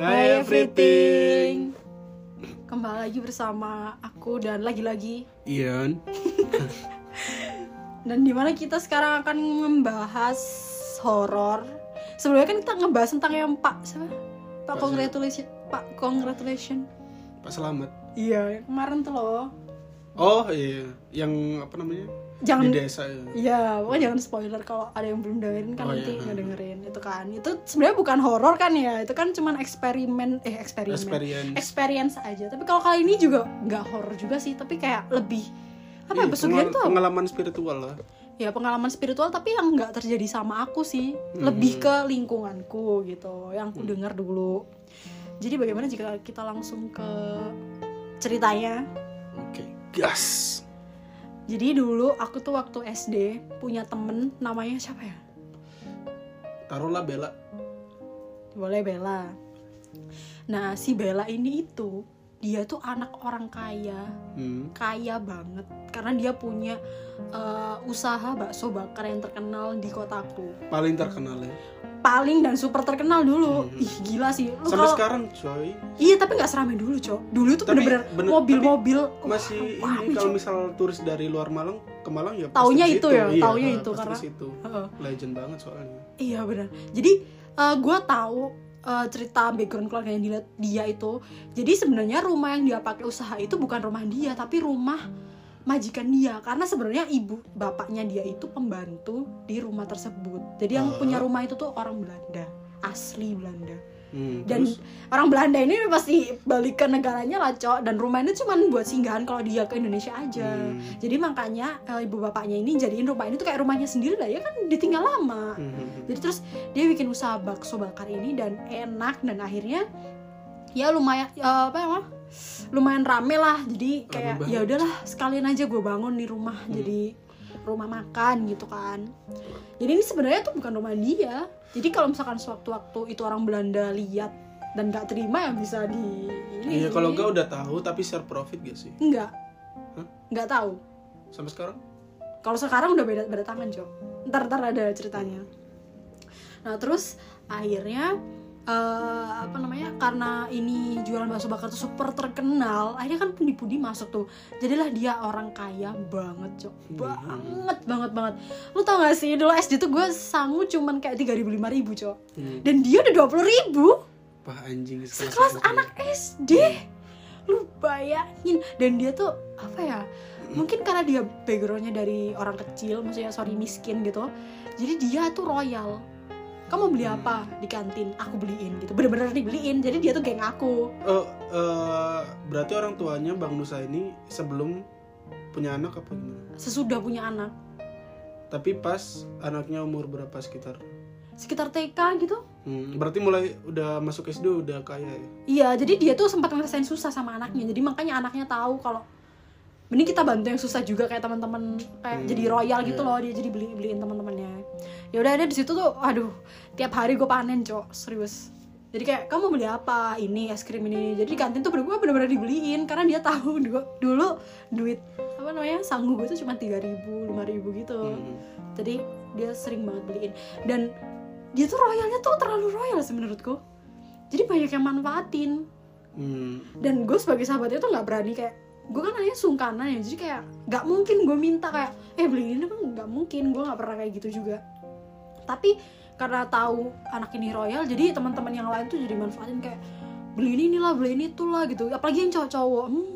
Hai everything. Kembali lagi bersama aku dan lagi-lagi Ian. dan di mana kita sekarang akan membahas horor. Sebelumnya kan kita ngebahas tentang yang Pak siapa? Pak Pak congratulation, Pak congratulation. Pak Selamat. Iya, kemarin tuh loh. Oh iya, yang apa namanya? Jangan Di desa ya. Iya, pokoknya jangan spoiler kalau ada yang belum dengerin kan Oh, nanti iya. ngedengerin itu kan. Itu sebenarnya bukan horor kan ya, itu kan cuman eksperimen eh eksperimen. Experience. Experience aja. Tapi kalau kali ini juga nggak horor juga sih, tapi kayak lebih apa ya Iya, pesugihan pengal- tuh? pengalaman spiritual lah. Ya pengalaman spiritual tapi yang nggak terjadi sama aku sih, lebih ke lingkunganku gitu, yang aku dengar dulu. Jadi bagaimana jika kita langsung ke ceritanya? Oke, gas. Jadi dulu aku tuh waktu SD punya temen namanya siapa ya? Taruhlah Bella. boleh Bella nah si Bella ini itu dia tuh anak orang kaya Hmm. kaya banget karena dia punya eh, usaha bakso bakar yang terkenal di kotaku Paling terkenal ya. Paling dan super terkenal dulu ih gila sih lu Sampai kalau sekarang coy. iya tapi nggak seramai dulu cok dulu tuh Tapi bener-bener bener- mobil-mobil wah, Masih rame, ini kalau misal turis dari luar Malang ke Malang ya Taunya itu ya, Iya, taunya eh, itu, karena-. Heeh. Legend banget soalnya. Iya benar. Jadi gue tahu eh, cerita background keluarga yang dilihat dia itu. Jadi sebenarnya rumah yang dia pakai usaha itu bukan rumah dia, tapi rumah majikan dia. Karena sebenarnya ibu bapaknya dia itu pembantu di rumah tersebut. Jadi yang Oh. punya rumah itu tuh orang Belanda, asli Belanda. Hmm, Dan terus? orang Belanda ini pasti balik ke negaranya lah, Cok. Dan rumah ini cuma buat singgahan kalau dia ke Indonesia aja. Hmm. Jadi makanya eh, ibu bapaknya ini jadiin rumah ini tuh kayak rumahnya sendiri lah ya kan ditinggal lama. Hmm. Jadi terus dia bikin usaha bakso bakar ini dan enak dan akhirnya ya lumayan ya apa ya lumayan rame lah. Jadi kayak ya udahlah sekalian aja gue bangun di rumah jadi rumah makan gitu kan. Jadi ini sebenarnya tuh bukan rumah dia. Jadi kalau misalkan sewaktu-waktu itu orang Belanda lihat dan nggak terima ya bisa di ini. Iya kalau gak udah tahu tapi share profit gak sih? enggak Hah? nggak tahu. Sampai sekarang? Kalau sekarang udah beda beda tangan, Cok. Ntar ntar ada ceritanya. Nah, terus akhirnya eh, apa namanya? Karena ini jualan bakso bakar tuh super terkenal, akhirnya kan pundi-pundi masuk tuh. Jadilah dia orang kaya banget, Cok. Banget banget banget. Lu tau gak sih dulu SD tuh gue sangu cuman kayak 3000 5000, Cok. Hmm. Dan dia udah 20000 Wah anjing sekelas anak SD lu bayangin dan dia tuh apa ya mungkin karena dia backgroundnya dari orang kecil maksudnya sorry miskin gitu jadi dia tuh royal kamu beli apa di kantin? Aku beliin gitu. Bener-bener dibeliin. Jadi dia tuh geng aku. Oh, eh, berarti orang tuanya Bang Nusa ini sebelum punya anak apa gimana? sesudah punya anak. Tapi pas anaknya umur berapa? Sekitar? sekitar TK gitu. Hmm, berarti mulai udah masuk SD udah kaya ya? iya jadi dia tuh sempat ngerasain susah sama anaknya. Jadi makanya anaknya tahu kalau mending kita bantu yang susah juga kayak teman-teman kayak Hmm, jadi royal gitu iya. loh dia jadi beli beliin teman-temannya. Ya udah ada di situ tuh aduh tiap hari gue panen cok serius. Jadi kayak kamu beli apa? Ini es krim ini jadi di kantin tuh gue bener-bener dibeliin karena dia tahu dulu, dulu duit apa namanya sanggup gue tuh cuma tiga ribu lima ribu gitu. Hmm. jadi dia sering banget beliin. Dan dia tuh royalnya tuh terlalu royal sih menurutku jadi banyak yang manfaatin. Hmm. dan gue sebagai sahabatnya tuh nggak berani kayak gue kan anaknya sungkanan ya jadi kayak nggak mungkin gue minta kayak eh beli ini kan nggak mungkin gue nggak pernah kayak gitu juga. Tapi karena tahu anak ini royal jadi teman-teman yang lain tuh jadi manfaatin kayak beli ini lah beli ini tuh lah gitu. Apalagi yang cowok-cowok. Hmm,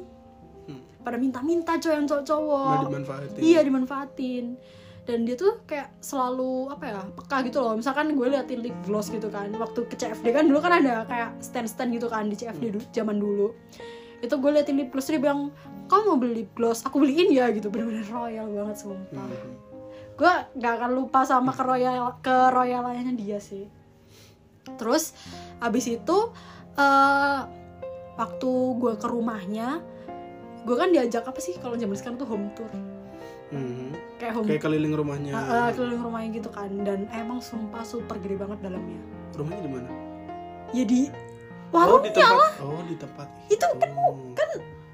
Hmm. pada minta-minta cowok yang cowok-cowok. Dimanfaatin. iya dimanfaatin. Dan dia tuh kayak selalu apa ya peka gitu loh. Misalkan gue liatin lip gloss gitu kan waktu ke CFD kan dulu kan ada kayak stand stand gitu kan di CFD du- zaman dulu itu gue liatin lip gloss dia bilang kamu mau beli lip gloss aku beliin ya gitu bener-bener royal banget sumpah Hmm. gue gak akan lupa sama keroyal keroyalannya dia sih terus abis itu eh waktu gue ke rumahnya gue kan diajak apa sih kalau zaman sekarang tuh home tour Hmm. kayak home Kayak keliling rumahnya. Uh, uh, keliling rumahnya gitu kan dan emang sumpah super gede banget dalamnya Rumahnya di mana? ya di Oh di warungnya tempat. Oh di tempat. Itu kan kan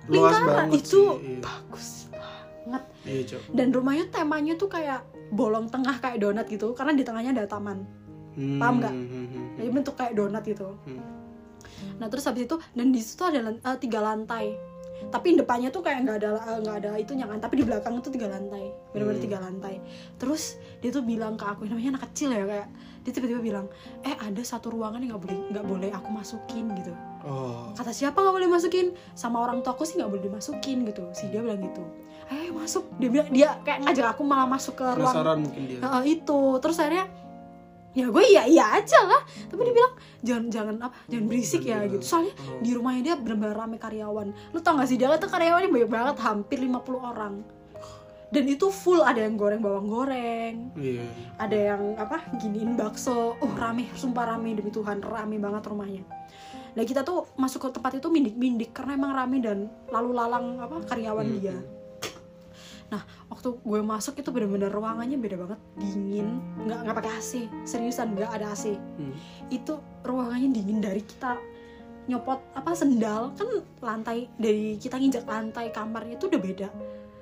luas lingkaran banget itu sih. Iya. bagus banget Iya cok. dan rumahnya temanya tuh kayak bolong tengah kayak donat gitu karena di tengahnya ada taman Hmm, Paham nggak? hmm, hmm, hmm. jadi bentuk kayak donat gitu Hmm. nah terus habis itu dan di situ ada eh, tiga lantai tapi depannya tuh kayak nggak ada eh, nggak ada itunya kan. Tapi di belakang itu tiga lantai. Benar-benar Hmm. tiga lantai. Terus dia tuh bilang ke aku namanya anak kecil ya kayak dia tiba-tiba bilang eh ada satu ruangan yang nggak boleh nggak boleh aku masukin gitu. Oh. Kata siapa nggak boleh masukin? Sama orang tua aku sih nggak boleh dimasukin gitu. Si dia bilang gitu. Eh masuk. Dia bilang dia kayak ngajak aku malah masuk ke ruang penasaran mungkin dia. Heeh, itu. Terus akhirnya ya gue iya iya aja lah. Tapi dia bilang jangan jangan apa jangan berisik ya gitu. Soalnya Oh. di rumahnya dia benar-benar rame karyawan. Lu tau gak sih dia kata karyawannya banyak banget hampir 50 orang. Dan itu full ada yang goreng bawang goreng iya. ada yang apa giniin bakso. Oh rame sumpah rame demi Tuhan rame banget rumahnya. Nah kita tuh masuk ke tempat itu mindik-mindik karena emang rame dan lalu lalang apa karyawan Hmm. dia nah waktu gue masuk itu bener-bener ruangannya beda banget dingin nggak nggak pakai AC seriusan nggak ada AC Hmm. itu ruangannya dingin dari kita nyopot apa sendal kan lantai dari kita nginjak lantai kamarnya itu udah beda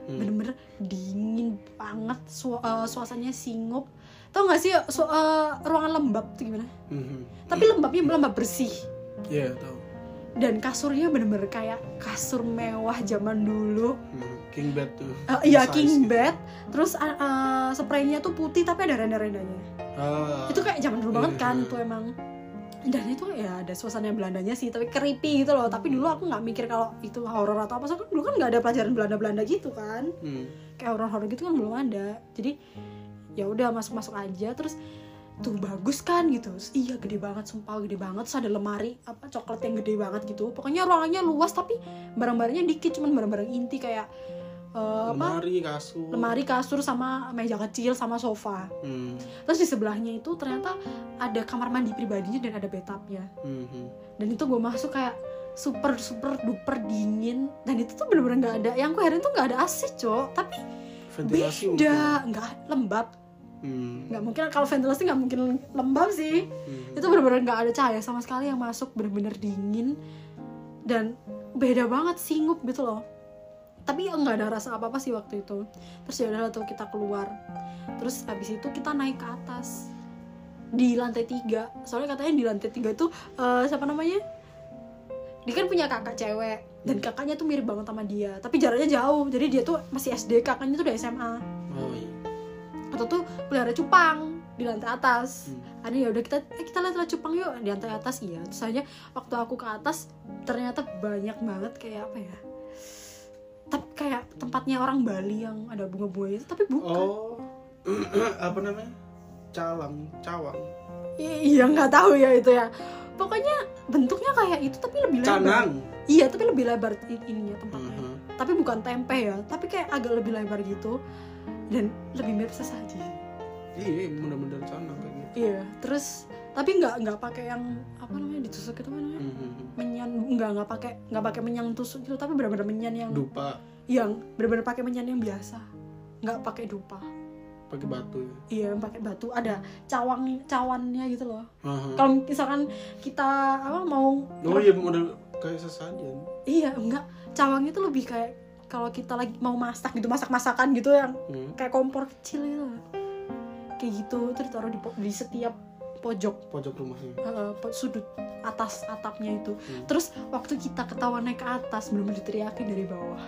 Hmm. bener-bener dingin banget su eh, suasananya singup tau gak sih su- eh, ruangan lembab tuh gimana Mhm. tapi lembabnya lembab bersih Iya tahu. Dan kasurnya bener-bener kayak kasur mewah zaman dulu Hmm. King bed tuh. Eh, iya king gitu. bed terus eh, eh, spraynya tuh putih tapi ada renda-rendanya Ah. itu kayak zaman dulu banget kan Iya. tuh emang dan itu ya ada suasana Belandanya sih tapi creepy gitu loh tapi dulu aku nggak mikir kalau itu horor atau apa soalnya kan dulu kan nggak ada pelajaran Belanda Belanda gitu kan Hmm. kayak horor-horor gitu kan belum ada jadi ya udah masuk masuk aja terus tuh bagus kan gitu. Terus, iya gede banget sumpah gede banget. Terus ada lemari apa coklat yang gede banget gitu. Pokoknya ruangannya luas tapi barang-barangnya dikit cuman barang-barang inti kayak apa? Lemari, kasur. lemari kasur sama meja kecil sama sofa. Hmm. terus di sebelahnya itu ternyata ada kamar mandi pribadinya dan ada bathtubnya. Mhm. dan itu gue masuk kayak super super duper dingin. Dan itu tuh bener-bener nggak ada yang gue heran tuh nggak ada AC cok. Tapi Ventilasi beda nggak lembab. Hmm. nggak mungkin kalau ventilasi nggak mungkin lembab sih. Hmm. itu bener-bener nggak ada cahaya sama sekali yang masuk bener-bener dingin. Dan beda banget singup gitu loh. Tapi ya nggak ada rasa apa apa sih waktu itu. Terus ya udah tuh kita keluar. Terus habis itu kita naik ke atas. Di lantai tiga. Soalnya katanya di lantai tiga tuh eh, siapa namanya? Dia kan punya kakak cewek. Dan kakaknya tuh mirip banget sama dia. Tapi jaraknya jauh. Jadi dia tuh masih SD kakaknya tuh udah SMA Oh iya. Atau tuh pelihara cupang di lantai atas Hmm. ada ya udah kita eh, kita lihat cupang yuk di lantai atas iya terus aja waktu aku ke atas ternyata banyak banget kayak apa ya tapi kayak tempatnya orang Bali yang ada bunga-bunga itu tapi bukan Oh. apa namanya? Calang, cawang. Iya nggak tahu ya itu ya pokoknya bentuknya kayak itu tapi lebih lebar Canang. iya tapi lebih lebar ininya tempatnya Mhm. tapi bukan tempe ya tapi kayak agak lebih lebar gitu dan lebih mirip sesaji Iya, bener-bener canang kayak gitu. iya terus tapi nggak nggak pakai yang apa namanya ditusuk itu namanya Mhm. menyan nggak nggak pakai nggak pakai menyan tusuk gitu tapi benar-benar menyan yang Dupa yang benar-benar pakai menyan yang biasa nggak pakai dupa pakai batu ya. iya pakai batu ada cawang cawannya gitu loh Aha. kalau misalkan kita apa mau Oh iya model kayak sesajen. iya enggak cawang itu lebih kayak kalau kita lagi mau masak gitu masak masakan gitu yang Hmm. kayak kompor kecil gitu kayak gitu terus ditaruh di, di setiap pojok Pojok rumahnya. po- sudut atas atapnya itu Hmm. terus waktu kita ketawa naik ke atas belum diteriakin dari bawah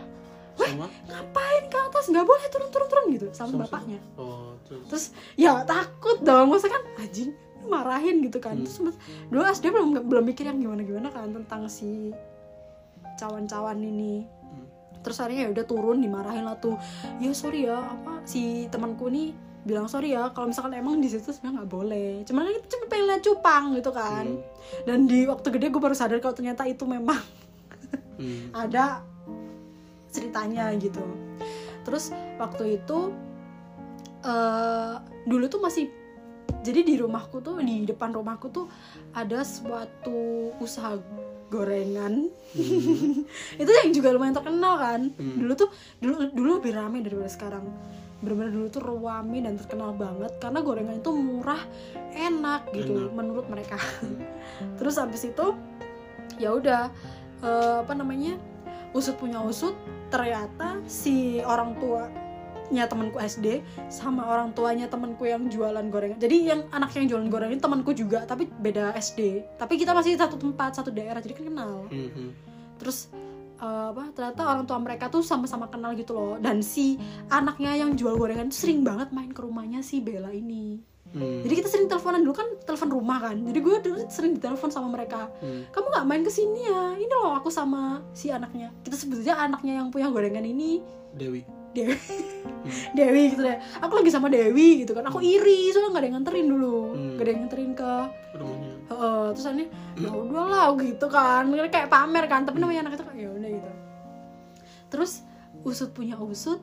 Sama? ngapain ke atas nggak boleh turun turun turun gitu sama, Sama- bapaknya Oh, terus. terus ya takut dong masa kan anjing marahin gitu kan Hmm. terus dulu SD belum belum mikir yang gimana gimana kan tentang si cawan-cawan ini. Terus akhirnya ya udah turun dimarahin lah tuh ya sorry ya apa si temanku nih bilang sorry ya kalau misalkan emang di situ sebenarnya nggak boleh cuman kan kita cuma pengen lihat cupang gitu kan Hmm. dan di waktu gede gue baru sadar kalau ternyata itu memang Hmm. ada ceritanya gitu terus waktu itu eh dulu tuh masih jadi di rumahku tuh di depan rumahku tuh ada suatu usaha gorengan Hmm. itu yang juga lumayan terkenal kan Hmm. dulu tuh dulu dulu lebih rame daripada sekarang bener-bener dulu tuh rame dan terkenal banget karena gorengan itu murah enak gitu Enak. menurut mereka terus habis itu ya udah eh, apa namanya usut punya usut ternyata si orang tua anaknya temanku SD sama orang tuanya temanku yang jualan gorengan. Jadi yang anaknya yang jualan gorengan ini temanku juga tapi beda SD tapi kita masih satu tempat satu daerah jadi kan kenal. Mhm. terus eh, apa ternyata orang tua mereka tuh sama-sama kenal gitu loh. Dan si anaknya yang jual gorengan tuh sering banget main ke rumahnya si Bella ini. Hmm. jadi kita sering teleponan. Dulu kan telepon rumah kan. Jadi gue dulu sering ditelepon sama mereka. Hmm. kamu nggak main ke sini ya? Ini loh aku sama si anaknya. Kita sebut aja anaknya yang punya gorengan ini. Dewi Dewi. Dewi gitu deh aku lagi sama Dewi gitu kan. Aku iri soalnya nggak ada yang nganterin dulu. Hmm. nggak ada yang nganterin ke rumahnya. Heeh, terus aneh ya udahlah gitu kan. Kayak pamer kan tapi namanya anak itu kayak ya udah gitu. Terus usut punya usut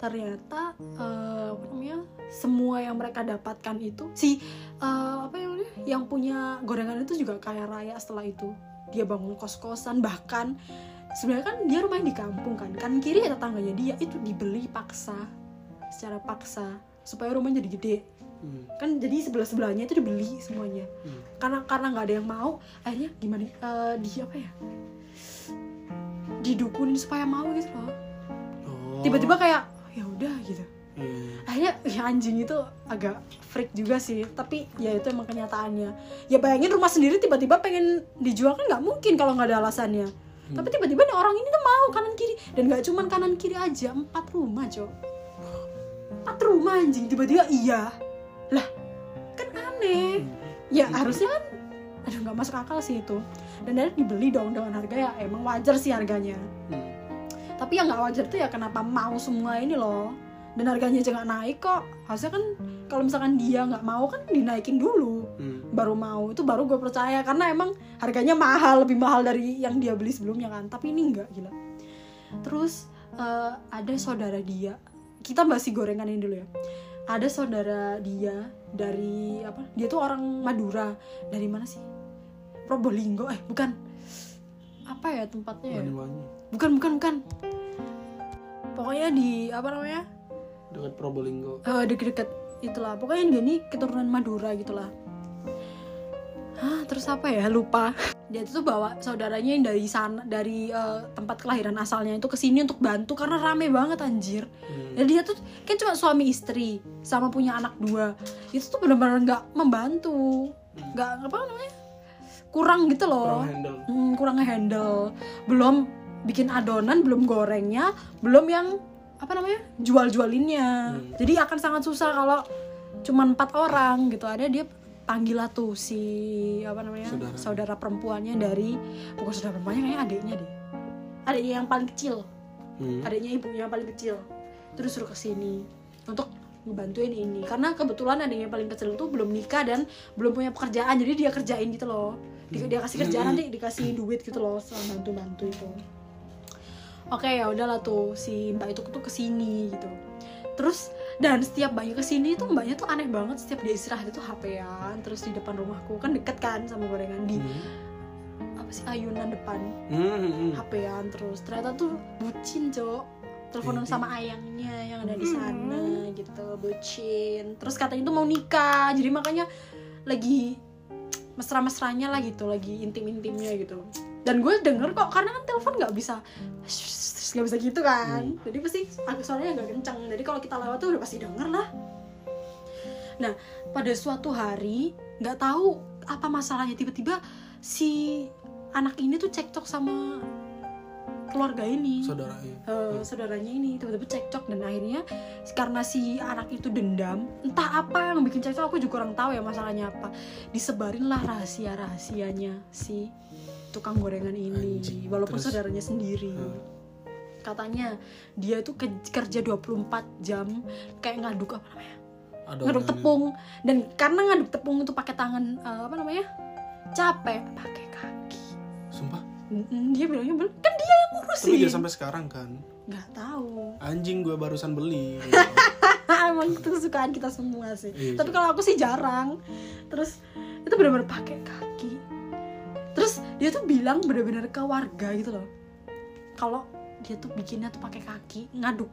ternyata eh, apa namanya semua yang mereka dapatkan itu si eh, apa yang namanya yang punya gorengan itu juga kaya raya setelah itu. Dia bangun kos kosan bahkan sebenarnya kan dia rumahnya di kampung kan. Kan kiri ya tetangganya dia itu dibeli paksa secara paksa supaya rumahnya jadi gede. Hmm. kan jadi sebelah sebelahnya itu dibeli semuanya. Hmm. karena karena nggak ada yang mau akhirnya gimana eh, di apa ya? Didukunin supaya mau gitu loh. Oh. tiba-tiba kayak ya udah gitu. Iya. akhirnya ya anjing itu agak freak juga sih. Tapi ya itu emang kenyataannya. Ya bayangin rumah sendiri tiba-tiba pengen dijual kan nggak mungkin kalau nggak ada alasannya tapi tiba-tiba nih orang ini tuh mau kanan kiri. Dan nggak cuman kanan kiri aja empat rumah cok. Empat rumah anjing. Tiba-tiba iya. Lah kan aneh. Ya harusnya kan aduh nggak masuk akal sih itu. Dan akhirnya dibeli dong dengan harga ya emang wajar sih harganya. Hmm. tapi yang nggak wajar tuh ya kenapa mau semua ini loh. Dan harganya aja nggak naik kok. Harusnya kan kalau misalkan dia nggak mau kan dinaikin dulu. Hmm. Baru mau itu baru gue percaya. Karena emang harganya mahal lebih mahal dari yang dia beli sebelumnya kan. Tapi ini enggak gila. Terus eh, ada saudara dia. Kita bahas si gorengan ini dulu ya. Ada saudara dia dari apa dia tuh orang Madura. Dari mana sih? Probolinggo eh bukan. Apa ya tempatnya ya? Bukan bukan bukan. Pokoknya di apa namanya? Dekat Probolinggo. Eh deket-deket itulah. Pokoknya dia ini keturunan Madura gitulah Hah, terus apa ya? Lupa. Dia tuh bawa saudaranya yang dari sana dari eh, tempat kelahiran asalnya itu ke sini untuk bantu karena rame banget anjir. Hmm. jadi dia tuh kan cuma suami istri sama punya anak dua. Itu tuh benar-benar nggak membantu. Nggak apa namanya? Kurang gitu loh. Kurang handle. Hmm, kurang handle. Belum bikin adonan belum gorengnya belum yang apa namanya? Jual-jualinnya. Hmm. jadi akan sangat susah kalau cuman empat orang gitu. Ada dia panggil lah tuh si apa namanya Saudara. saudara perempuannya dari bukan saudara perempuannya kayaknya adiknya deh. Adiknya yang paling kecil. Hmm. adiknya ibunya yang paling kecil. Terus suruh ke sini untuk ngebantuin ini. Karena kebetulan adiknya yang paling kecil tuh belum nikah dan belum punya pekerjaan. Jadi dia kerjain gitu loh. Dia, dia kasih kerjaan nanti dikasih duit gitu loh sama bantu bantu itu. Oke ya udahlah tuh si mbak itu tuh ke sini gitu. Terus dan setiap mbaknya ke sini tuh mbaknya tuh aneh banget. Setiap dia istirahat itu hp-an terus di depan rumahku. Kan deket kan sama gorengan. Di Hmm. apa sih ayunan depan. Hmm, hmm, hmm. HP-an terus. Ternyata tuh bucin cok. Teleponan sama ayangnya yang ada di sana gitu. Bucin. Terus katanya tuh mau nikah. Jadi makanya lagi mesra-mesranya lah gitu. Lagi intim-intimnya gitu dan gue denger kok karena kan telepon nggak bisa nggak bisa gitu kan. Jadi pasti aku suaranya nggak kencang jadi kalau kita lewat tuh udah pasti denger lah. Nah pada suatu hari nggak tahu apa masalahnya. Tiba-tiba si anak ini tuh cekcok sama keluarga ini. Saudaranya Eh, saudaranya ini tiba-tiba cekcok. Dan akhirnya karena si anak itu dendam entah apa yang bikin cekcok aku juga kurang tahu ya masalahnya apa. Disebarin lah rahasia rahasianya si tukang gorengan ini Anjing. walaupun Terus? saudaranya sendiri. Hmm. katanya dia itu ke- kerja 24 jam kayak ngaduk apa namanya? Ada ngaduk tepung. Dan karena ngaduk tepung itu pakai tangan eh, apa namanya? Capek pakai kaki. Sumpah? Dia bilangnya kan dia yang tapi ngurusin dia sampai sekarang kan? Nggak tahu. Anjing gue barusan beli. Emang itu kesukaan kita semua sih. Iya. tapi kalau aku sih jarang. Terus itu benar-benar pakai kaki dia tuh bilang benar-benar ke warga gitu loh. Kalau dia tuh bikinnya tuh pakai kaki ngaduk.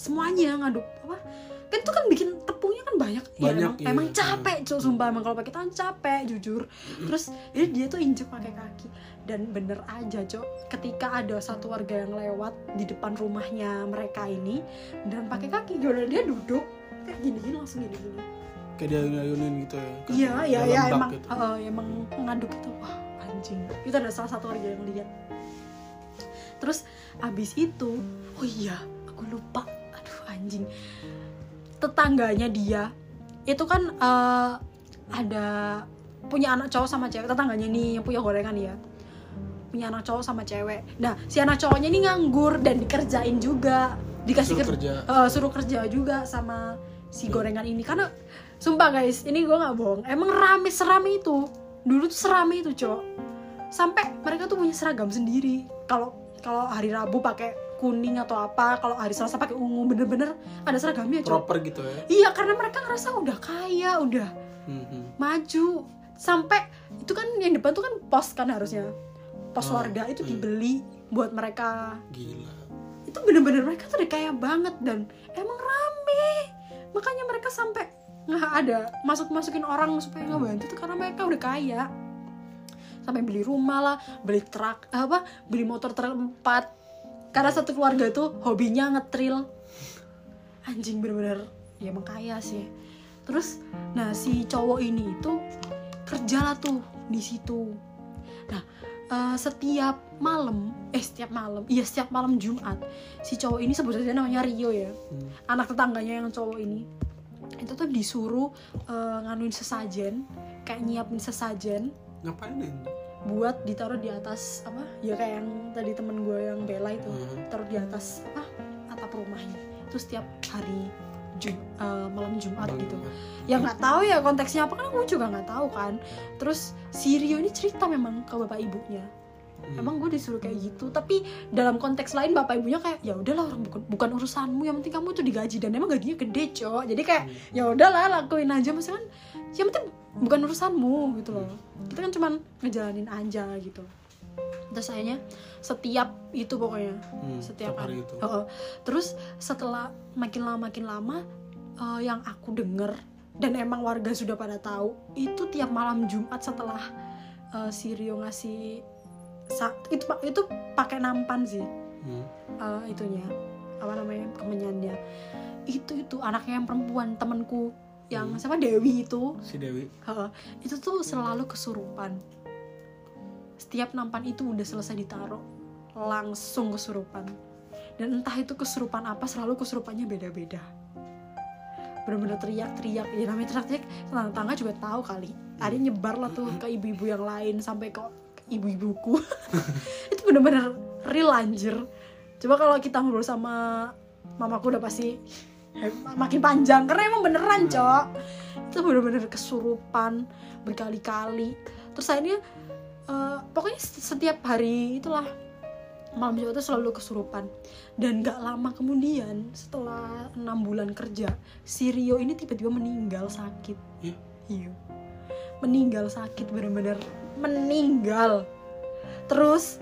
Semuanya ngaduk apa? Kan itu kan bikin tepungnya kan banyak, ya Banyak, emang, iya. emang capek cuy sumpah. Emang kalau pakai tangan capek jujur. Terus jadi dia tuh injek pakai kaki. Dan bener aja cok ketika ada satu warga yang lewat di depan rumahnya mereka ini dan pakai kaki. Gimana dia duduk kayak gini gini langsung gini gini kayak dia ngayunin gitu ya iya iya iya emang gitu. eh, emang ngaduk itu. Wah anjing. Itu ada salah satu warga yang lihat. Terus abis itu oh iya aku lupa. Aduh anjing. Tetangganya dia itu kan eh, ada punya anak cowok sama cewek. Tetangganya nih yang punya gorengan ya. Punya anak cowok sama cewek. Nah si anak cowoknya ini nganggur dan dikerjain juga. Dikasih Suruh ker- kerja. eh, suruh kerja juga sama si gorengan ini. Karena sumpah guys ini gue nggak bohong. Emang rame serame itu. Dulu tuh serame itu cowok sampai mereka tuh punya seragam sendiri. Kalau kalau hari Rabu pakai kuning atau apa kalau hari Selasa pakai ungu bener-bener ada seragamnya cowok proper gitu ya? Iya karena mereka ngerasa udah kaya udah Hmm, hmm. maju. Sampai itu kan yang depan tuh kan pos kan harusnya. Pos Oh, warga itu iya. dibeli buat mereka. Gila. Itu bener-bener mereka tuh udah kaya banget dan emang rame. Makanya mereka sampai nggak ada masuk masukin orang supaya ngebantu tuh karena mereka udah kaya sampai beli rumah lah beli truk apa beli motor truk empat karena satu keluarga tuh hobinya ngetril. Anjing bener-bener ya emang kaya sih. Terus nah si cowok ini itu kerja lah tuh di situ. Nah eh, setiap malam eh setiap malam iya setiap malam Jumat si cowok ini sebut saja namanya Rio ya. Hmm. anak tetangganya yang cowok ini. Itu tuh disuruh eh, nganuin sesajen kayak nyiapin sesajen. Ngapain ini buat ditaruh di atas apa ya kayak yang tadi temen gue yang Bella itu Hmm. taruh di atas apa atap rumahnya itu setiap hari Jum, eh, malam Jumat Bang, gitu. Ya nggak tahu ya konteksnya apa kan aku juga nggak tahu kan. Terus si Rio ini cerita memang ke bapak ibunya hmm. emang gue disuruh kayak gitu tapi dalam konteks lain bapak ibunya kayak ya udahlah orang bukan bukan urusanmu yang penting kamu tuh digaji dan emang gajinya gede cok jadi kayak Hmm. ya udahlah lakuin aja maksudnya kan yang penting bukan urusanmu gitu loh kita kan cuman ngejalanin aja gitu terus akhirnya setiap itu pokoknya Hmm, setiap hari itu. Heeh. terus setelah makin lama makin lama eh, yang aku denger dan emang warga sudah pada tahu itu tiap malam Jumat setelah eh, si Rio ngasih itu itu pakai nampan sih. Hmm. eh, itunya. Apa namanya? Kemenyannya itu itu anaknya yang perempuan temanku. Yang Hmm. siapa? Dewi itu. Si Dewi. Heeh, itu tuh selalu kesurupan. Setiap nampan itu udah selesai ditaruh langsung kesurupan. Dan entah itu kesurupan apa selalu kesurupannya beda-beda. Bener-bener teriak-teriak. Ya namanya teriak-teriak tetangga juga tahu kali. Ada nyebar lah tuh ke ibu-ibu yang lain sampai ke ibu-ibuku. Itu bener-bener real anjir. Coba kalau kita ngobrol sama mamaku udah pasti makin panjang. Karena emang beneran cok. Itu bener-bener kesurupan berkali-kali. Terus akhirnya eh, pokoknya setiap hari itulah malam Jumat itu selalu kesurupan. Dan gak lama kemudian setelah enam bulan kerja si Rio ini tiba-tiba meninggal sakit. Iya? iya. Meninggal sakit bener-bener meninggal. Terus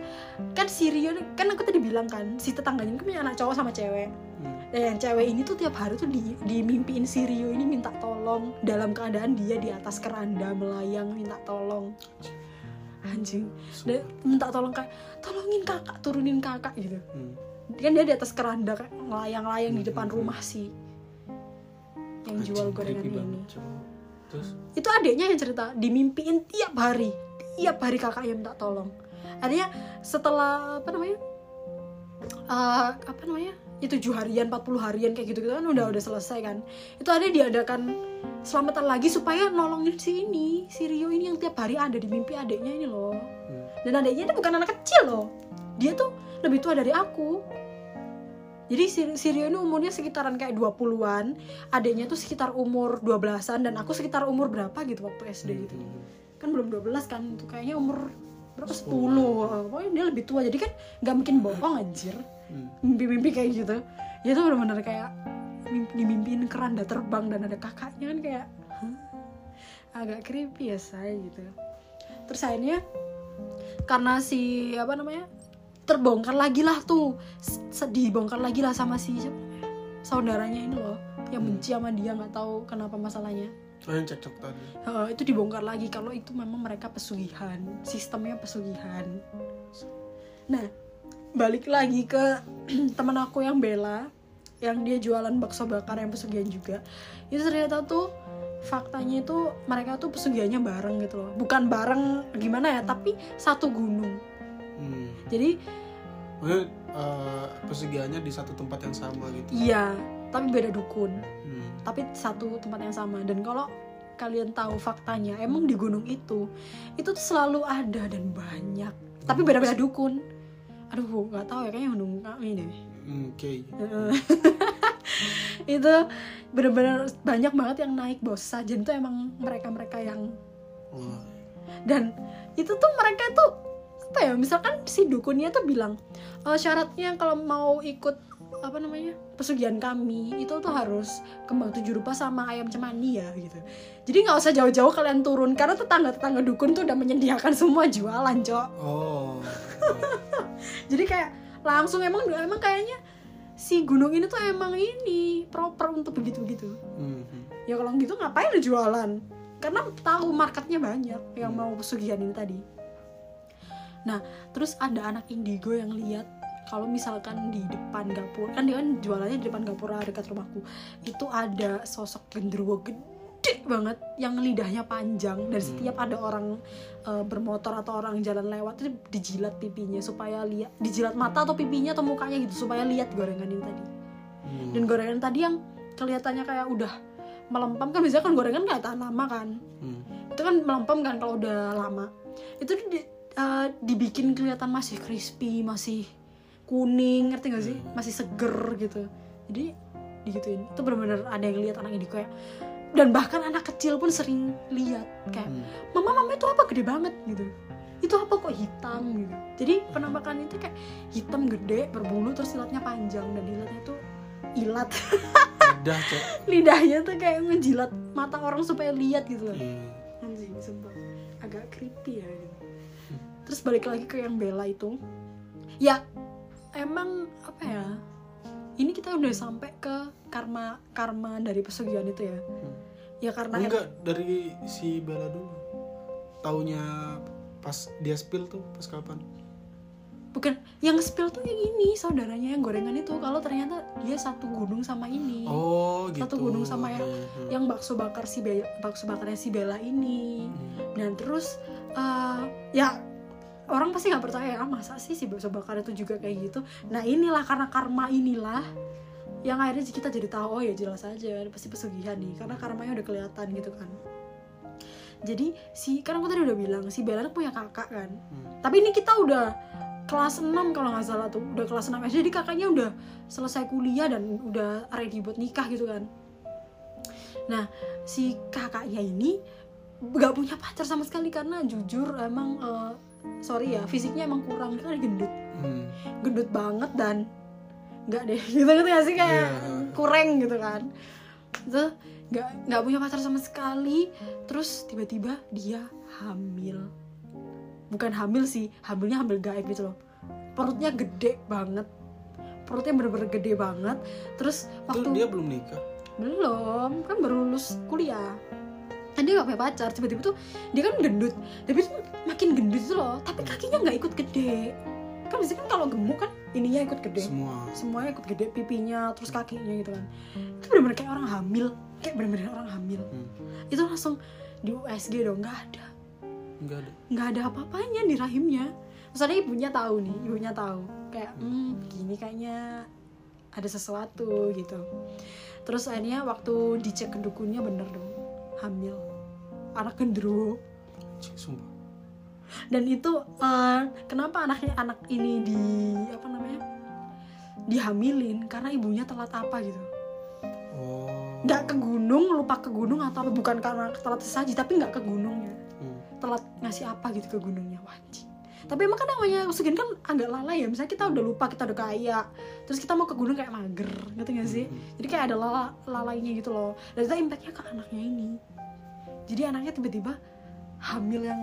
kan si Rio kan aku tadi bilang kan si tetangganya ini kan punya anak cowok sama cewek. Hmm. dan yang cewek ini tuh tiap hari tuh di, dimimpiin si Rio ini minta tolong dalam keadaan dia di atas keranda melayang minta tolong. Anjing. Dan minta tolong kayak tolongin kakak turunin kakak gitu. Hmm. kan dia di atas keranda kayak melayang-layang di depan Hmm. rumah si yang jual gorengan ini. terus? Itu adiknya yang cerita dimimpiin tiap hari tiap hari kakaknya minta tolong. Artinya setelah apa namanya eh, apa namanya ya tujuh harian 40 harian kayak gitu gitu kan udah udah selesai kan. Itu ada diadakan selamatan lagi supaya nolongin si ini si Rio ini yang tiap hari ada di mimpi adiknya ini loh. Hmm. dan adiknya ini bukan anak kecil loh. Dia tuh lebih tua dari aku. Jadi si, si Rio ini umurnya sekitaran kayak 20-an adiknya tuh sekitar umur 12-an dan aku sekitar umur berapa gitu waktu SD gitu. Hmm. Kan belum 12 kan tuh kayaknya umur berapa? 10 10. pokoknya dia lebih tua jadi kan nggak mungkin bohong anjir. Hmm. mimpi-mimpi kayak gitu. Ya itu bener-bener kayak mimpi, dimimpiin keranda terbang dan ada kakaknya kan kayak "Hah?" agak creepy ya saya gitu. Terus akhirnya karena si apa namanya terbongkar lagi lah tuh. S- dibongkar lagi lah sama si saudaranya ini loh yang benci sama dia nggak tahu kenapa masalahnya oh yang cekcok tadi. Eh, itu dibongkar lagi kalau itu memang mereka pesugihan sistemnya pesugihan. Nah balik lagi ke teman aku yang Bella yang dia jualan bakso bakar yang pesugihan juga. Itu ternyata tuh faktanya itu mereka tuh pesugihannya bareng gitu loh. Bukan bareng gimana ya tapi satu gunung. Hmm. jadi Maksudnya, eh, pesugihannya di satu tempat yang sama gitu? Iya tapi beda dukun. Hmm. tapi satu tempat yang sama. Dan kalau kalian tahu faktanya emang di gunung itu itu tuh selalu ada dan banyak. Tapi beda-beda dukun. Aduh nggak tahu ya kayaknya gunung kami deh. Hmm, oke. Heeh. itu bener-bener banyak banget yang naik bos. Sajen itu emang mereka-mereka yang dan itu tuh mereka tuh apa ya misalkan si dukunnya tuh bilang "Eh, syaratnya kalau mau ikut apa namanya pesugihan kami itu tuh harus kembang tujuh rupa sama ayam cemani ya gitu. Jadi nggak usah jauh-jauh kalian turun karena tetangga-tetangga dukun tuh udah menyediakan semua jualan cok. Oh. Jadi kayak langsung emang emang kayaknya si gunung ini tuh emang ini proper untuk begitu begitu Hmm, hmm. ya kalau gitu ngapain lu jualan? Karena tahu marketnya banyak yang mau pesugihan ini tadi. Nah terus ada anak indigo yang lihat kalau misalkan di depan gapura kan dia kan jualannya di depan gapura dekat rumahku itu ada sosok genderuwo gede banget yang lidahnya panjang. Dan setiap ada orang eh, bermotor atau orang jalan lewat itu dijilat pipinya supaya lihat. Dijilat mata atau pipinya atau mukanya gitu supaya lihat gorengan ini tadi. Hmm. dan gorengan tadi yang kelihatannya kayak udah melempem kan biasanya kan gorengan kelihatan lama kan? Hmm. itu kan melempem kan kalau udah lama. Itu di, eh, dibikin kelihatan masih crispy masih kuning. Ngerti gak sih? Masih seger gitu. Jadi digituin. Itu benar-benar ada yang lihat anak ini kayak dan bahkan anak kecil pun sering lihat kayak Hmm. mama mama itu apa? Gede banget gitu. Itu apa kok hitam? gitu. Jadi penampakan itu kayak hitam gede berbulu terus ilatnya panjang dan ilatnya tuh ilat. Lidah, lidahnya tuh kayak ngejilat mata orang supaya lihat gitu loh. Hmm. anjing sumpah. Agak creepy ya gitu. terus balik lagi ke yang Bella itu. Ya emang apa ya ini kita udah sampai ke karma karma dari pesugihan itu ya ya karena Enggak, dari si Bella dulu. Taunya pas dia spill tuh, pas kapan? bukan yang spill tuh yang ini saudaranya yang gorengan itu kalau ternyata dia satu gunung sama ini Oh, gitu. Satu gunung sama yang- Hmm. yang bakso bakar si Bella, bakso bakarnya si Bella ini Hmm. dan terus eh, ya orang pasti nggak percaya ah masa sih si bakso bakar itu juga kayak gitu? Nah inilah karena karma inilah yang akhirnya kita jadi tahu oh ya jelas aja pasti pesugihan nih karena karmanya udah kelihatan gitu kan. Jadi si kan aku tadi udah bilang si Bella punya kakak kan. Hmm. tapi ini kita udah kelas 6 kalau nggak salah tuh udah kelas 6 SD jadi kakaknya udah selesai kuliah dan udah ready buat nikah gitu kan. Nah si kakaknya ini nggak punya pacar sama sekali karena jujur emang eh, sorry ya fisiknya emang kurang dia kan gendut. Hmm. gendut banget dan nggak deh gitu gitu gak sih kayak Iya. kurang gitu kan. Itu nggak nggak punya pacar sama sekali. Terus tiba-tiba dia hamil. Bukan hamil sih hamilnya hamil gaib gitu loh. Perutnya gede banget. Perutnya bener-bener gede banget. Terus Itu waktu dia belum nikah. belum kan baru lulus kuliah dia gak punya pacar tiba-tiba tuh dia kan gendut. Tapi tuh makin gendut itu loh tapi kakinya nggak ikut gede. Kan biasanya kan kalau gemuk kan ininya ikut gede. Semua. semuanya ikut gede pipinya terus kakinya gitu kan. Itu bener-bener kayak orang hamil. Kayak bener-bener orang hamil. Hmm. itu langsung di USG dong nggak ada. Enggak ada. nggak ada apa-apanya di rahimnya. Ada ibunya tahu nih ibunya tahu. Kayak hmm gini kayaknya ada sesuatu gitu. Terus akhirnya waktu dicek kedukunnya bener dong hamil. Anak Sumpah. dan itu eh, kenapa anaknya anak ini di apa namanya dihamilin? Karena ibunya telat apa gitu. Oh. nggak ke gunung lupa ke gunung atau apa bukan karena telat sesaji tapi nggak ke gunungnya Hmm. telat ngasih apa gitu ke gunungnya. Wajib tapi emang kan namanya oksigen kan agak lalai ya. Misalnya kita udah lupa kita udah kaya terus kita mau ke gunung kayak mager ngerti gak sih? Hmm. jadi kayak ada lala, lalainya gitu loh. Dan itu impactnya ke anaknya ini. Jadi anaknya tiba-tiba hamil yang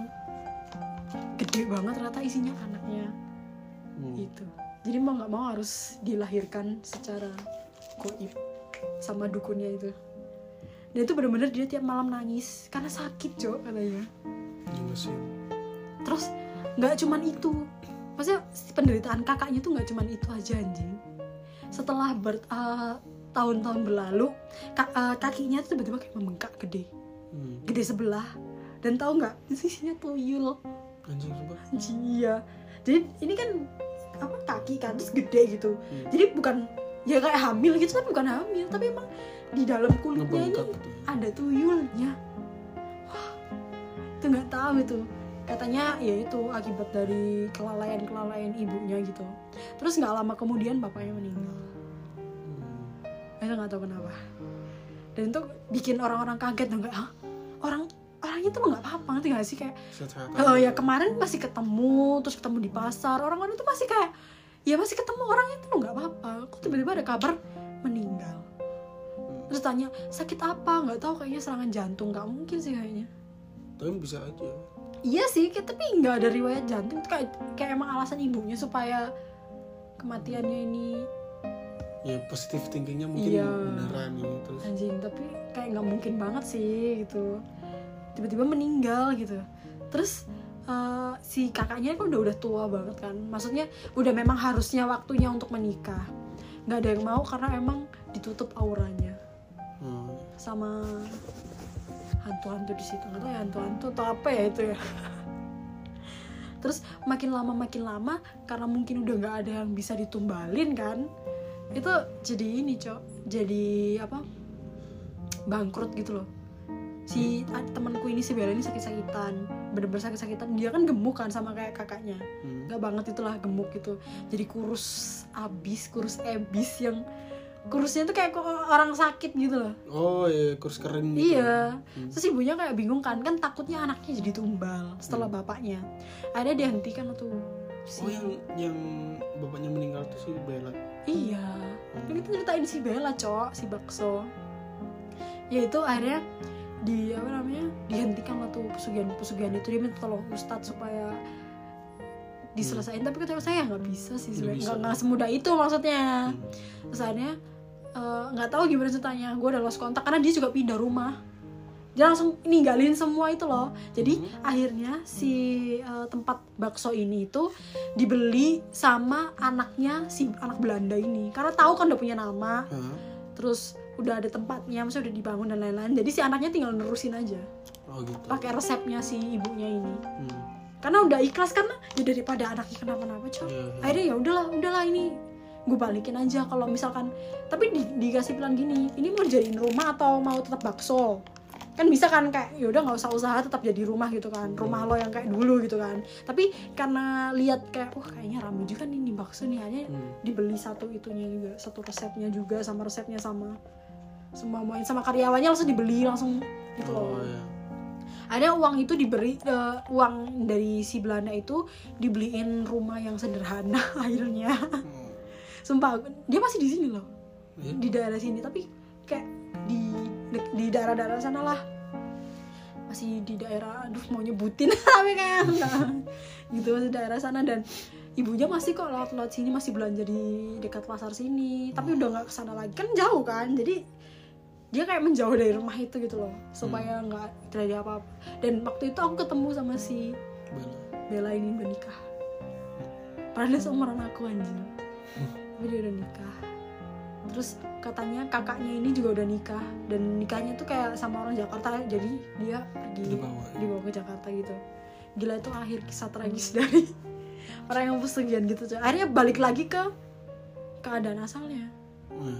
gede banget ternyata isinya anaknya. Hmm. itu jadi mau nggak mau harus dilahirkan secara goib sama dukunnya itu. Dan itu bener-bener dia tiap malam nangis karena sakit cok katanya. Sih. terus nggak cuman itu. Maksudnya penderitaan kakaknya tuh nggak cuman itu aja anjing. Setelah ber, eh, tahun-tahun berlalu ka- eh, kakinya tuh tiba-tiba kayak membengkak gede. Hmm. gede sebelah. Dan tahu nggak di sisinya tuyul. Anjing sumpah. anjing iya. Jadi ini kan apa kaki kan terus gede gitu. Hmm. jadi bukan ya kayak hamil gitu tapi bukan hamil. Tapi emang di dalam kulitnya ini gitu. ada tuyulnya. Wah itu nggak tahu itu katanya ya itu akibat dari kelalaian kelalaian ibunya gitu. Terus nggak lama kemudian bapaknya meninggal. Hmm. saya nggak tahu kenapa. Dan itu bikin orang-orang kaget dong kayak "Hah? orang orangnya tuh nggak apa-apa ngerti nggak sih? Kayak oh ya kemarin masih ketemu terus ketemu di pasar. Orang-orang itu masih kayak ya masih ketemu orangnya tuh nggak apa-apa. Kok tiba-tiba ada kabar meninggal. Hmm. terus tanya sakit apa? Nggak tahu kayaknya serangan jantung nggak mungkin sih kayaknya. Tapi bisa aja. Iya sih kayak- tapi nggak ada riwayat jantung kayak kayak emang alasan ibunya supaya kematiannya ini Ya positif thinkingnya mungkin Iya. beneran ini terus. anjing tapi kayak nggak mungkin banget sih gitu tiba-tiba meninggal gitu terus eh, si kakaknya kan udah udah tua banget kan maksudnya udah memang harusnya waktunya untuk menikah nggak ada yang mau karena emang ditutup auranya Hmm. sama hantu-hantu di situ. Nggak tahu ya hantu-hantu atau apa ya itu ya. Terus makin lama makin lama karena mungkin udah nggak ada yang bisa ditumbalin kan itu jadi ini cok. Jadi apa? Bangkrut gitu loh. Si temanku ini si Bella ini sakit-sakitan. Bener-bener sakit-sakitan. Dia kan gemuk kan sama kayak kakaknya. Hmm. nggak banget itulah gemuk gitu. Jadi kurus abis kurus ebis yang kurusnya tuh kayak kok orang sakit gitu loh Oh iya kurs keren gitu. Iya. Hmm. Terus ibunya kayak bingung kan, kan takutnya anaknya jadi tumbal setelah bapaknya. Akhirnya dihentikan tuh. Si... Oh yang yang bapaknya meninggal tuh si Bella. Iya. Kan kita ceritain si Bella, Cok, si Bakso. Ya itu akhirnya di apa namanya? dihentikan lah tuh pesugihan-pesugihan itu dia minta tolong ustadz supaya diselesain tapi kata saya nggak bisa sih sebenarnya nggak nggak semudah itu maksudnya Hmm. terus akhirnya eh, nggak tahu gimana ceritanya gue udah lost kontak karena dia juga pindah rumah dia langsung ninggalin semua itu loh jadi Hmm. akhirnya si eh, tempat bakso ini itu dibeli sama anaknya si anak Belanda ini karena tahu kan udah punya nama Hah? terus udah ada tempatnya maksudnya udah dibangun dan lain-lain jadi si anaknya tinggal nerusin aja Oh gitu. pakai resepnya si ibunya ini Hmm. karena udah ikhlas karena ya daripada anaknya kenapa-napa coy Iya, iya. akhirnya ya udahlah udahlah ini gue balikin aja kalau misalkan tapi di, dikasih pilihan gini ini mau jadiin rumah atau mau tetap bakso kan bisa kan kayak ya udah nggak usah usaha tetap jadi rumah gitu kan rumah lo yang kayak dulu gitu kan tapi karena lihat kayak wah kayaknya rame juga nih nih bakso nih hanya Hmm. dibeli satu itunya juga satu resepnya juga sama resepnya sama semua main sama karyawannya langsung dibeli langsung gitu loh Oh iya. ada uang itu diberi eh, uang dari si Belanda itu dibeliin rumah yang sederhana akhirnya Hmm. Sumpah dia masih di sini loh. Iya. di daerah sini tapi kayak di di daerah-daerah sana lah. Masih di daerah aduh mau nyebutin tapi kayak gitu masih daerah sana. Dan ibunya masih kok lewat-lewat sini masih belanja di dekat pasar sini. Tapi udah nggak ke sana lagi. Kan jauh kan jadi dia kayak menjauh dari rumah itu gitu loh. Supaya nggak terjadi apa-apa. Dan waktu itu aku ketemu sama si Bella. Bella ini udah nikah. Padahal seumuran aku anjing tapi dia udah nikah terus katanya kakaknya ini juga udah nikah dan nikahnya tuh kayak sama orang Jakarta jadi dia pergi Dibawa. dibawa ke Jakarta gitu gila itu akhir kisah tragis dari orang yang pesugihan gitu coy. akhirnya balik lagi ke keadaan asalnya Hmm.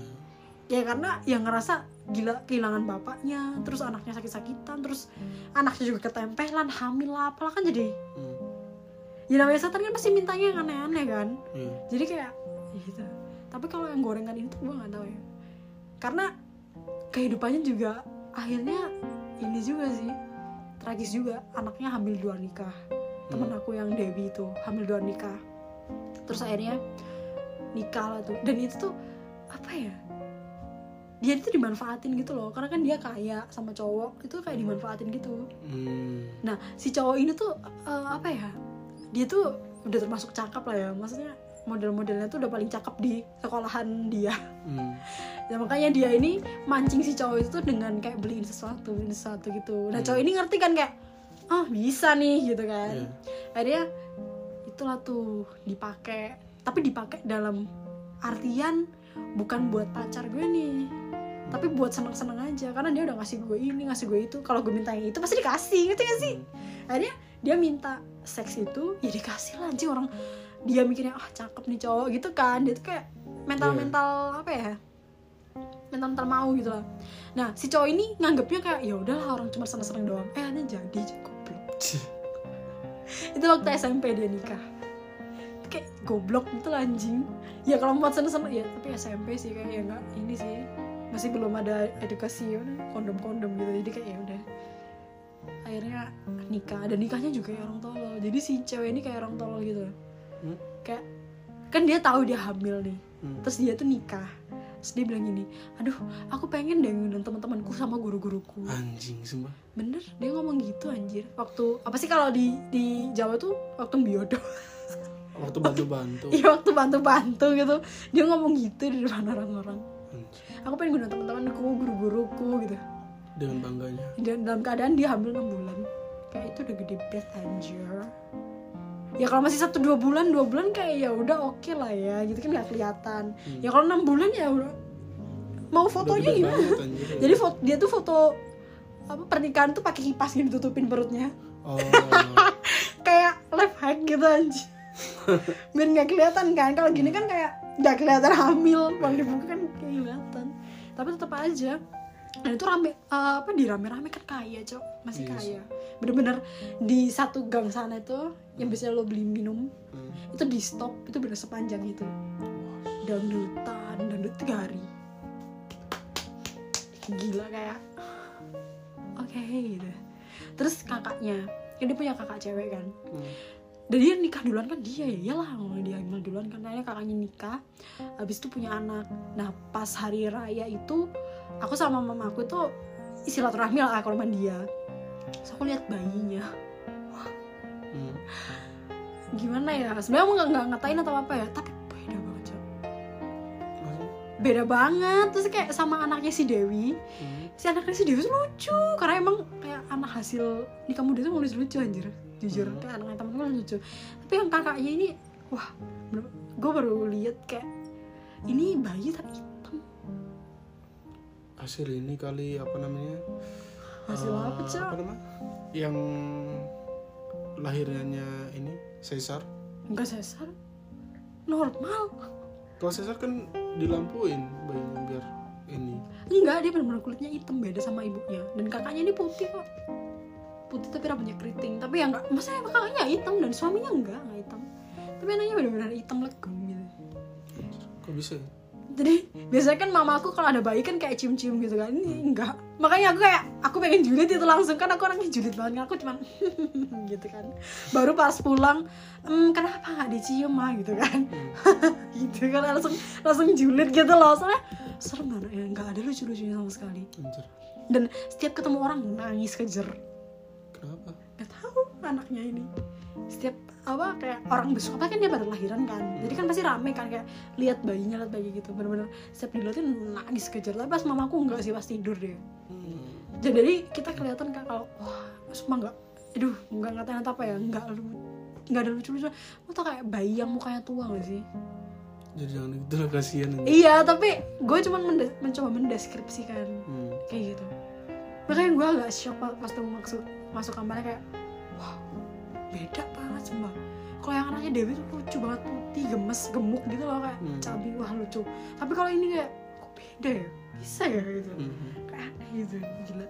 ya karena yang ngerasa gila kehilangan bapaknya terus anaknya sakit-sakitan terus anaknya juga ketempelan hamil lah apalah kan jadi Hmm. ya namanya setan kan pasti mintanya yang aneh-aneh kan Iya. jadi kayak ya gitu tapi kalau yang gorengan ini tuh gue nggak tahu ya. Karena kehidupannya juga akhirnya ini juga sih. Tragis juga. Anaknya hamil dua nikah. Temen aku yang Dewi itu hamil dua nikah. Terus akhirnya nikah lah tuh. Dan itu tuh apa ya dia itu dimanfaatin gitu loh. Karena kan dia kaya sama cowok itu kayak dimanfaatin gitu. Hmm. Nah, si cowok ini tuh eh, apa ya? Dia tuh udah termasuk cakep lah ya. Maksudnya model-modelnya tuh udah paling cakep di sekolahan dia. Hmm. ya makanya dia ini mancing si cowok itu tuh dengan kayak beliin sesuatu beliin sesuatu gitu. Nah cowok ini ngerti kan kayak oh bisa nih gitu kan. Iya. akhirnya itulah tuh dipakai tapi dipakai dalam artian bukan buat pacar gue nih tapi buat seneng-seneng aja. Karena dia udah ngasih gue ini ngasih gue itu. Kalau gue minta yang itu pasti dikasih ngerti gak sih? Akhirnya dia minta seks itu ya dikasih lah anjing orang dia mikirnya ah cakep nih cowok gitu kan. Dia tuh kayak mental mental apa ya? Mental mental mau gitu lah. Nah si cowok ini nganggapnya kayak ya udahlah orang cuma seneng-seneng doang. Eh ada jadi goblok. Itu waktu SMP dia nikah. Kayak goblok gitu lah anjing. Ya kalau buat seneng-seneng ya tapi SMP sih kayak ya nggak ini sih. Masih belum ada edukasi ya kondom-kondom gitu. Jadi kayak ya udah. Akhirnya nikah. Dan nikahnya juga kayak orang tolol. Jadi si cewek ini kayak orang tolol gitu Hmm? kayak kan dia tahu dia hamil nih. Hmm. terus dia tuh nikah. Terus dia bilang gini aduh aku pengen deh ngundang teman-temanku sama guru-guruku. Anjing sumpah. bener dia ngomong gitu anjir. Waktu apa sih kalau di di Jawa tuh waktu biodo? Waktu bantu-bantu. iya waktu bantu-bantu gitu. Dia ngomong gitu di depan orang-orang. Aku pengen ngundang teman-temanku guru-guruku gitu. Dengan bangganya. dan dalam keadaan dia hamil 6 bulan. Kayak itu udah gede banget anjir ya kalau masih satu dua bulan dua bulan kayak ya udah oke lah ya gitu kan nggak kelihatan. Ya kalau enam bulan ya udah mau fotonya Udah gimana? banget, anjir. jadi foto dia tuh foto apa pernikahan tuh pakai kipas gitu tutupin perutnya. Oh. kayak life hack gitu anjir. Biar nggak kelihatan kan kalau gini kan kayak nggak kelihatan hamil kalau dibuka kan kayak kelihatan. Tapi tetap aja dan itu rame eh, apa di rame-rame kan kaya cok. Masih Iya sih. kaya bener-bener di satu gang sana itu yang biasanya lo beli minum Hmm. itu di stop itu bener sepanjang itu. Dangdutan dangdut tiga hari. Gila kayak oke gitu. Terus kakaknya kan dia punya kakak cewek kan. Hmm. dan dia nikah duluan kan dia ya iyalah dia hamil duluan kan akhirnya kakaknya nikah. Habis itu punya anak. Nah pas hari raya itu aku sama mama aku tuh silaturahmi lah ke rumah dia terus aku lihat bayinya Hmm. gimana ya sebenarnya aku nggak ngatain atau apa ya tapi beda banget Cok. Beda banget terus kayak sama anaknya si Dewi Hmm. si anaknya si Dewi tuh lucu karena emang kayak anak hasil nikah muda tuh nulis lucu anjir jujur Hmm. kayak anaknya temen-temen lucu tapi yang kakaknya ini wah gue baru lihat kayak ini bayi tapi hitam Hasil ini kali apa namanya? Hasil Eh, apa namanya? Yang lahirnya ini sesar. enggak sesar normal Kalau sesar kan dilampuin bayinya biar ini. enggak dia benar-benar kulitnya hitam beda sama ibunya dan kakaknya ini putih kok putih tapi rambutnya keriting tapi ya enggak maksudnya kakaknya hitam dan suaminya enggak enggak hitam tapi anaknya benar-benar hitam legem gitu Kok bisa? ya? Jadi biasanya kan mama aku kalau ada bayi kan kayak cium-cium gitu kan. Ini enggak. Makanya aku kayak aku pengen julid itu langsung. Kan aku orangnya julid banget. Aku cuman gitu kan. Baru pas pulang "Hmm, kenapa nggak dicium mah gitu kan. Gitu kan langsung langsung julid gitu loh. Soalnya serem banget. Ya nggak ada lucu-lucunya sama sekali. Dan setiap ketemu orang nangis kejer. Kenapa? nggak tahu anaknya ini. Setiap apa kayak orang besok apa kan dia baru lahiran kan. Jadi kan pasti rame kan kayak lihat bayinya lihat bayi gitu. Bener-bener setiap dilihatin nangis kejar. Tapi pas mamaku enggak sih pas tidur dia. Hmm. jadi kita kelihatan kan kalau wah semua enggak. Aduh enggak ngatain apa ya enggak lu enggak ada lucu-lucu. Lu tau kayak bayi yang mukanya tua gak sih? Jadi jangan gitu lah kasihan iya tapi gue cuma mendes- mencoba mendeskripsikan. Hmm. kayak gitu. Makanya gue agak shock pas tuh masuk masuk kamarnya kayak wah beda banget sumpah. Kalau yang anaknya Dewi tuh lucu banget putih gemes gemuk gitu loh kayak Hmm. cabi wah lucu. Tapi kalau ini kayak kok beda ya? Bisa ya gitu. Hmm. kayak aneh gitu gila.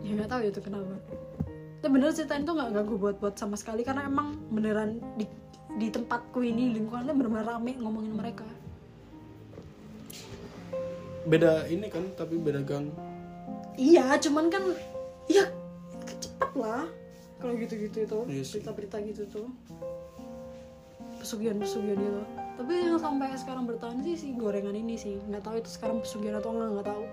Ya nggak tahu itu kenapa. Tapi bener ceritain tuh nggak gue buat-buat sama sekali karena emang beneran di di tempatku ini lingkungannya bener-bener rame ngomongin mereka. Beda ini kan tapi beda gang. Iya, cuman kan ya cepet lah kalau gitu-gitu itu Iya sih. berita-berita gitu tuh pesugihan-pesugihan itu. Tapi yang sampai sekarang bertahan sih si gorengan ini sih nggak tahu itu sekarang pesugihan atau enggak nggak tahu.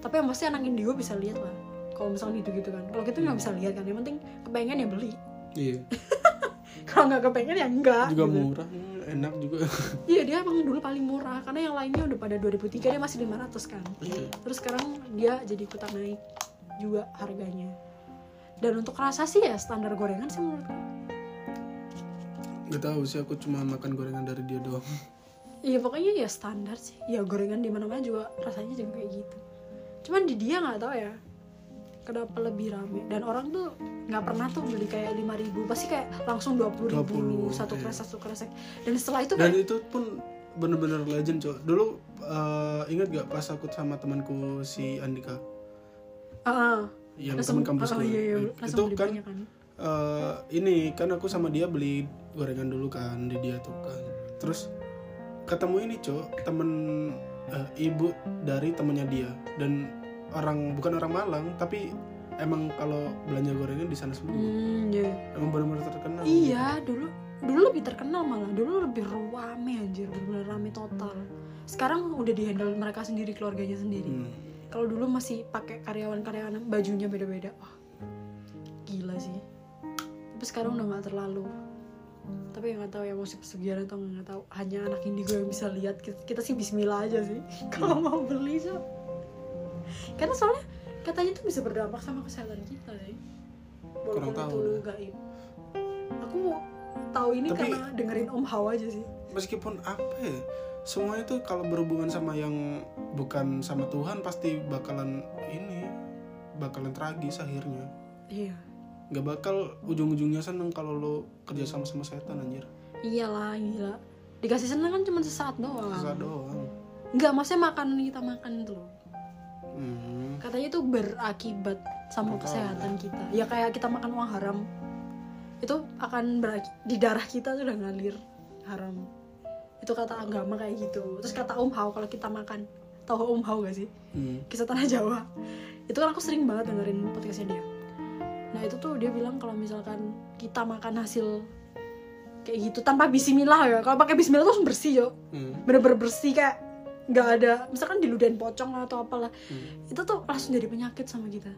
Tapi yang pasti anak indigo bisa lihat lah. Kalau misalnya gitu gitu kan. Kalau gitu nggak bisa lihat kan. Yang penting kepengen ya beli. Iya. kalau nggak kepengen ya enggak juga gitu. murah enak juga iya dia emang dulu paling murah karena yang lainnya udah pada 2003 dia masih 500 kan Iya. terus sekarang dia jadi ikutan naik juga harganya dan untuk rasa sih ya standar gorengan sih menurutku nggak tahu sih aku cuma makan gorengan dari dia doang. Iya pokoknya ya standar sih. Ya gorengan di mana mana juga rasanya juga kayak gitu. Cuman di dia nggak tahu ya kenapa lebih rame. Dan orang tuh nggak pernah tuh beli kayak 5000 ribu pasti kayak langsung 20 ribu 20, satu iya. kresek satu kresek. Dan setelah itu dan kayak itu pun bener-bener legend cok. Dulu eh, ingat gak pas aku sama temanku si Andika? Ah, yang langsung teman kampusku ah, iya, iya, itu kan kan eh, ini kan aku sama dia beli gorengan dulu kan di dia tuh kan terus ketemu ini cok temen eh, ibu dari temennya dia dan orang bukan orang Malang tapi emang kalau belanja gorengan di sana semua hmm, iya. emang benar-benar terkenal Iya, dulu dulu lebih terkenal malah. Dulu lebih rame anjir, bener rame total. Sekarang udah dihandle mereka sendiri, keluarganya sendiri. Hmm. Kalau dulu masih pakai karyawan-karyawan bajunya beda-beda. Wah. Gila sih. Tapi sekarang udah nggak terlalu. Tapi nggak tahu ya mau pesugihan atau nggak tahu. Hanya anak indigo yang bisa lihat. Kita, kita sih Bismillah aja sih. Kalau mau beli so. Karena soalnya katanya tuh bisa berdampak sama kesehatan kita sih. Kurang Walaupun tahu itu deh. gaib. Aku tahu ini Tapi- karena dengerin Om Hao aja sih. meskipun apa ya semua itu kalau berhubungan sama yang bukan sama Tuhan pasti bakalan ini bakalan tragis akhirnya Iya. nggak bakal ujung-ujungnya seneng kalau lo kerja sama sama setan anjir Iyalah, gila. Dikasih seneng kan cuma sesaat doang. susah doang Enggak, maksudnya makanan kita makan itu loh. hmm. Katanya itu berakibat sama Nggak kesehatan kita. Ya kayak kita makan uang haram. Itu akan beraki- di darah kita tuh udah ngalir haram. Itu kata agama kayak gitu. Terus kata Om Hao kalau kita makan. Tahu Om Hao gak sih? Hmm. Kisah Tanah Jawa. Itu kan aku sering banget dengerin podcastnya dia. Nah itu tuh dia bilang kalau misalkan kita makan hasil kayak gitu tanpa bismillah ya. Kalau pakai bismillah tuh bersih yo. Hmm. bener-bener bersih kayak nggak ada misalkan diludahin pocong atau apalah Hmm. itu tuh langsung jadi penyakit sama kita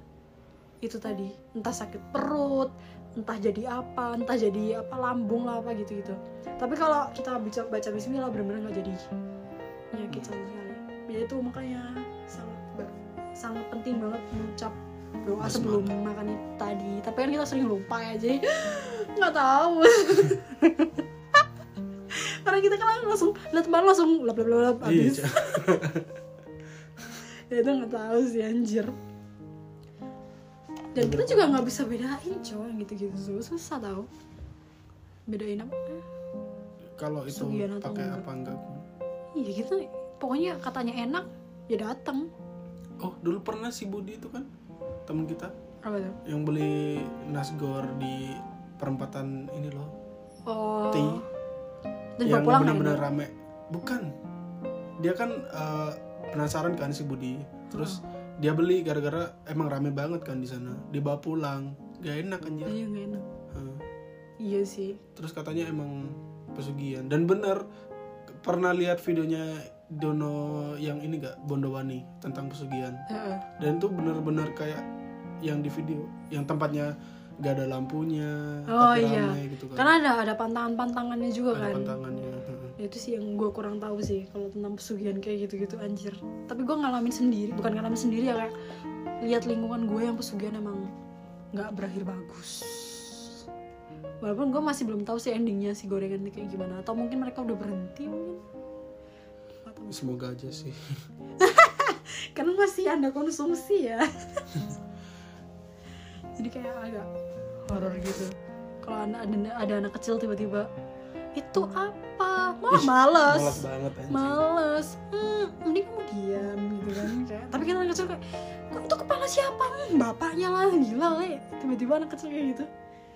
itu tadi. Entah sakit perut entah jadi apa entah jadi apa lambung lah apa gitu gitu tapi kalau kita baca baca Bismillah bener-bener nggak jadi. Penyakit sama sekali. Ya itu makanya sangat sangat penting banget mengucap doa sebelum makan itu tadi. Tapi kan kita sering lupa ya jadi nggak tahu. Karena kita kan langsung lihat baru langsung lap lap lap iya habis. Cak. ya itu nggak tahu sih anjir dan kita juga nggak bisa bedain coy gitu-gitu susah tau. Bedain apa? Kalau itu pakai apa enggak? Iya gitu. Pokoknya katanya enak ya datang oh dulu pernah si Budi itu kan? Temen kita. Apa tuh? Yang beli nasgor di perempatan ini loh. Oh. Ti. dan yang bener-bener enak. rame. Bukan. Dia kan eh, penasaran kan si Budi. Terus dia beli gara-gara emang rame banget kan di sana. Dibawa pulang. Gak enak anjir. Iya nggak enak. Heeh. iya sih. Terus katanya emang pesugihan. Dan bener pernah lihat videonya Dono yang ini gak? Bondowani tentang pesugihan. Heeh. dan itu bener-bener kayak yang di video yang tempatnya gak ada lampunya Oh, tapi iya. gitu kan. Karena ada ada pantangan-pantangannya juga ada kan? pantangannya. Ya, itu sih yang gue kurang tahu sih kalau tentang pesugihan kayak gitu-gitu anjir. Tapi gue ngalamin sendiri bukan ngalamin sendiri ya kayak lihat lingkungan gue yang pesugihan emang nggak berakhir bagus. Walaupun gue masih belum tahu sih endingnya si gorengan kayak gimana. Atau mungkin mereka udah berhenti mungkin. Semoga aja sih. Karena masih ada konsumsi ya. Jadi kayak agak horor gitu. Kalau ada, ada ada anak kecil tiba-tiba itu apa? Malah males. malas banget anjing. Males. Hmm, mending kamu diam gitu kan. Tapi kan anak kecil kayak kok itu kepala siapa? Hmm, bapaknya lah. Gila le. Tiba-tiba anak kecil kayak gitu.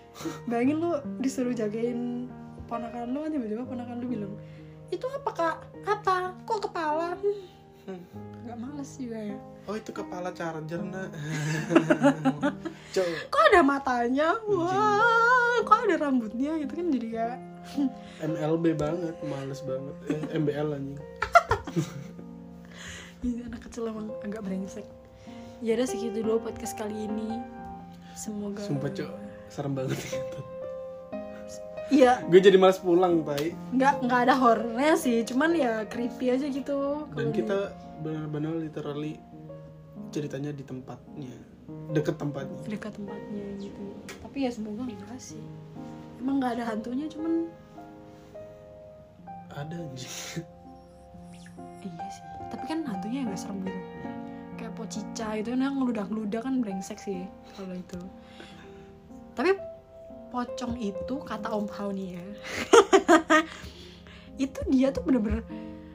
Bayangin lu disuruh jagain ponakan lu tiba-tiba ponakan lu bilang itu apa kak? Apa kok kepala? Hmm, Hmm. nggak males juga ya. Oh itu kepala charger nak kok ada matanya? Wah kok ada rambutnya gitu kan jadi kayak MLB banget males banget. Eh, MBL anjing. Ini anak kecil emang agak brengsek. Ya udah segitu dulu podcast kali ini. Semoga sumpah cok. Serem banget gitu iya. Gue jadi malas pulang tai nggak nggak ada horornya sih. Cuman ya creepy aja gitu. Dan kita benar-benar literally ceritanya di tempatnya. Deket tempatnya. Dekat tempatnya gitu. Tapi ya semoga enggak sih emang nggak ada hantunya cuman ada anjing iya sih. Tapi kan hantunya nggak serem gitu. Kayak pocica itu kan yang ngeludah-ngeludah kan brengsek sih kalau itu. Tapi pocong itu kata Om Hao nih ya itu dia tuh bener-bener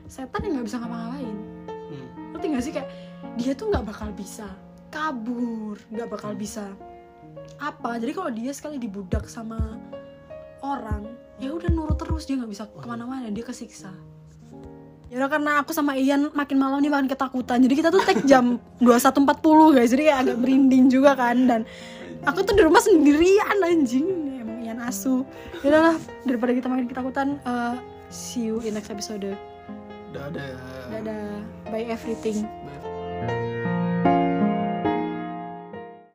setan yang nggak bisa ngapa-ngapain. Hmm. ngerti gak sih? Kayak dia tuh nggak bakal bisa kabur nggak bakal bisa apa. Jadi kalau dia sekali dibudak sama orang ya udah nurut terus dia nggak bisa ke mana-mana dia kesiksa. Ya udah karena aku sama Ian makin malam nih makin ketakutan. Jadi kita tuh tag jam 21.40 guys. Jadi kayak agak merinding juga kan dan aku tuh di rumah sendirian anjing. Emang Ian asu. Ya udahlah daripada kita makin ketakutan eh, see you in next episode. Dadah. Dadah. Bye everything. Bye.